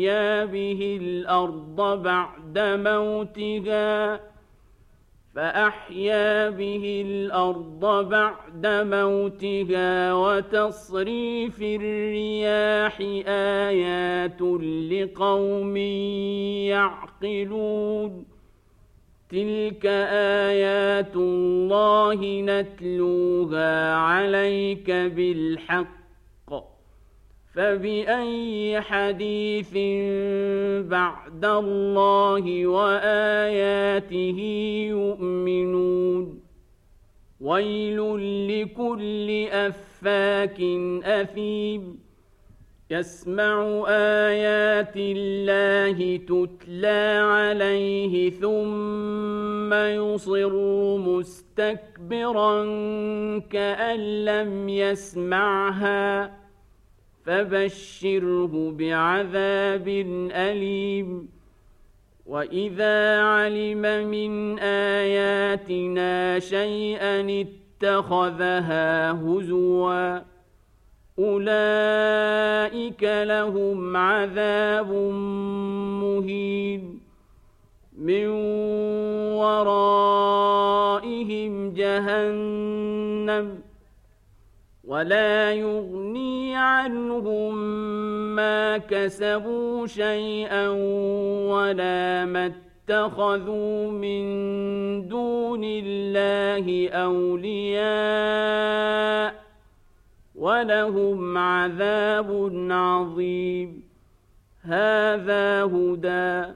فأحيا به الأرض بعد موتها فأحيا به الأرض بعد موتها وتصريف الرياح آيات لقوم يعقلون. تلك آيات الله نتلوها عليك بالحق فبأي حديث بعد الله وآياته يؤمنون؟ ويل لكل أفاك أثيم. يسمع آيات الله تتلى عليه ثم يصر مستكبرا كأن لم يسمعها. فبشره بعذاب أليم. وإذا علم من آياتنا شيئا اتخذها هزوا أولئك لهم عذاب مهين. من ورائهم جهنم. ولا يغني عنهم ما كسبوا شيئا ولا ما اتخذوا من دون الله أولياء ولهم عذاب عظيم. هذا هدى.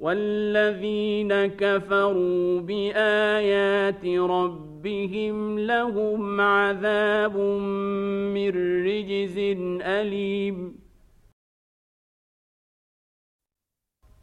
والذين كفروا بايات ربهم لهم عذاب من رجز أليم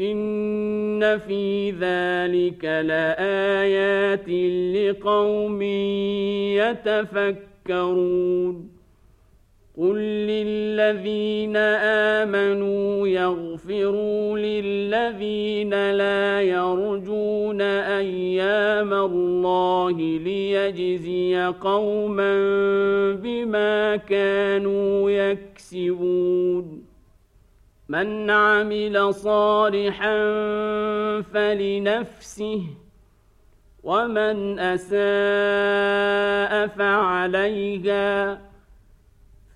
ان في ذلك لايات لقوم يتفكرون قل للذين امنوا يغفروا للذين لا يرجون أيام الله ليجزي قوما بما كانوا يكسبون من عمل صالحا فلنفسه ومن أساء فعليها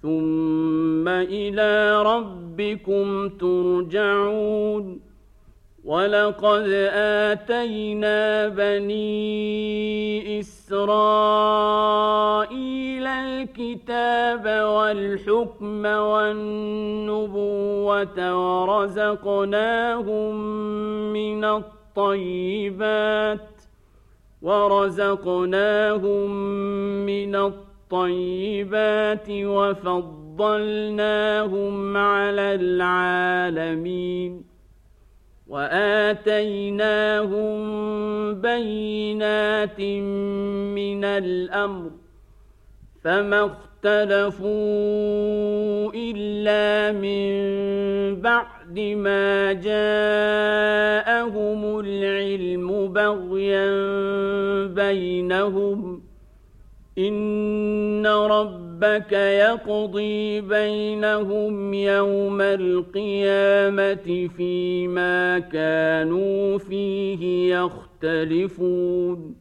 ثم إلى ربكم ترجعون. ولقد اتينا بني اسرائيل الكتاب والحكم والنبوه ورزقناهم من الطيبات ورزقناهم من الطيبات وفضلناهم على العالمين وآتيناهم بينات من الأمر فما اختلفوا إلا من بعد ما جاءهم العلم بغيا بينهم إن ربك يقضي بينهم يوم القيامة فيما كانوا فيه يختلفون.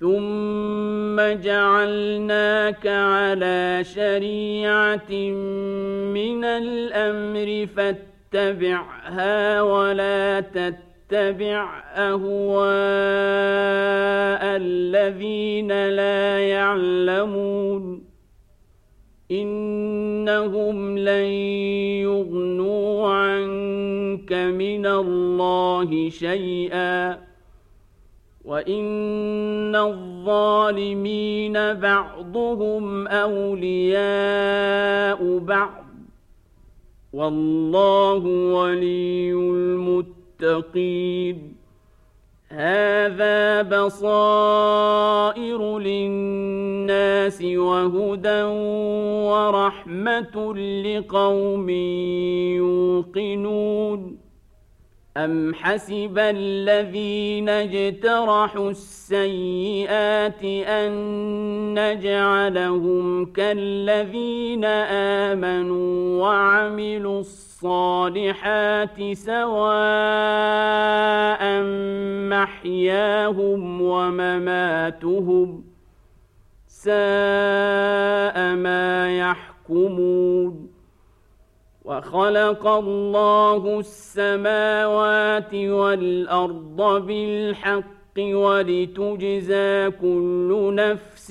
ثم جعلناك على شريعة من الأمر فاتبعها ولا تتبع أهواء الذين لا يعلمون. انهم لن يغنوا عنك من الله شيئا وان الظالمين بعضهم اولياء بعض والله ولي المتقين هذا بصائر للناس وهدى ورحمه لقوم يوقنون أم حسب الذين اجترحوا السيئات أن نجعلهم كالذين آمنوا وعملوا الصالحات سواء محياهم ومماتهم ساء ما يحكمون. وخلق الله السماوات والأرض بالحق ولتجزى كل نفس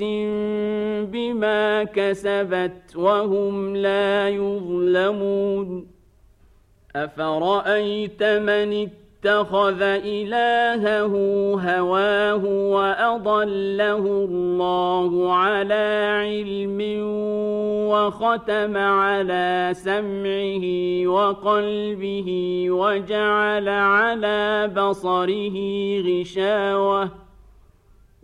بما كسبت وهم لا يظلمون. أفرأيت من اتخذ إلهه هواه وأضله الله على علم وختم على سمعه وقلبه وجعل على بصره غشاوة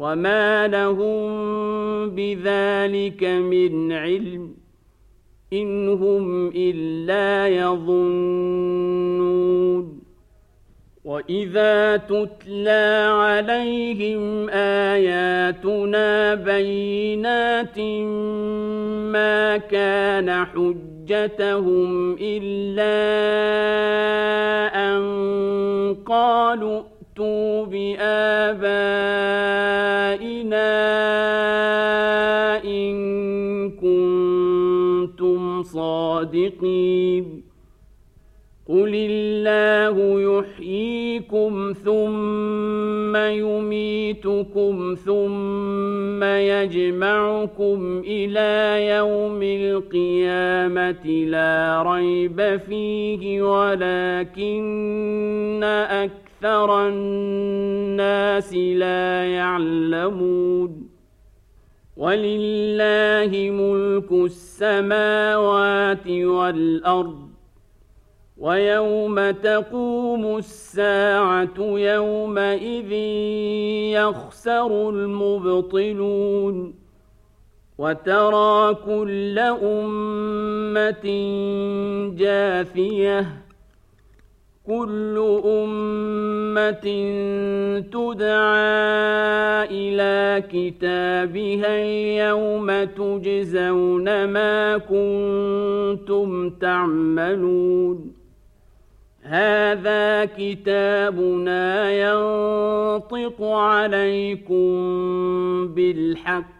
وما لهم بذلك من علم إن هم إلا يظنون وإذا تتلى عليهم آياتنا بينات ما كان حجتهم إلا أن قالوا ائتوا بآبائنا إن كنتم صادقين. قل الله يحييكم ثم يميتكم ثم يجمعكم إلى يوم القيامة لا ريب فيه ولكن أكثر أكثر الناس لا يعلمون ولله ملك السماوات والأرض ويوم تقوم الساعة يومئذ يخسر المبطلون وترى كل أمة جاثيةٌ كل أمة تدعى إلى كتابها اليوم تجزون ما كنتم تعملون. هذا كتابنا ينطق عليكم بالحق.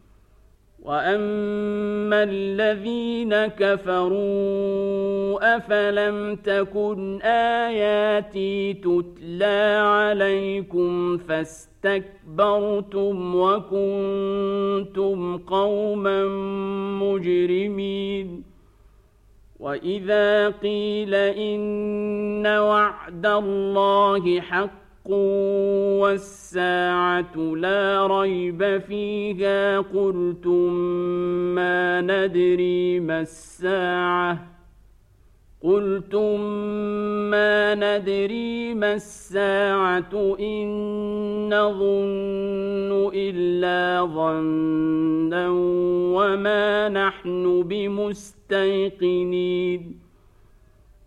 واما الذين كفروا افلم تكن اياتي تتلى عليكم فاستكبرتم وكنتم قوما مجرمين واذا قيل ان وعد الله حق والساعة لا ريب فيها قلتم ما ندري ما الساعة قلتم ما ندري ما الساعة إن نظن إلا ظنا وما نحن بمستيقنين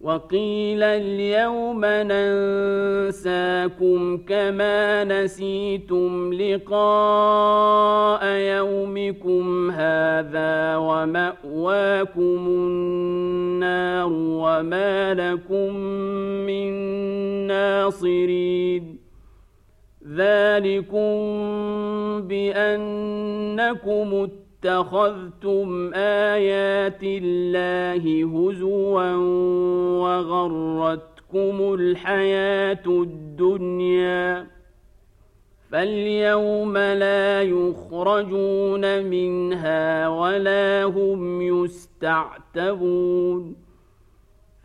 وقيل اليوم ننساكم كما نسيتم لقاء يومكم هذا وماواكم النار وما لكم من ناصرين ذلكم بانكم اتخذتم آيات الله هزوا وغرتكم الحياة الدنيا فاليوم لا يخرجون منها ولا هم يستعتبون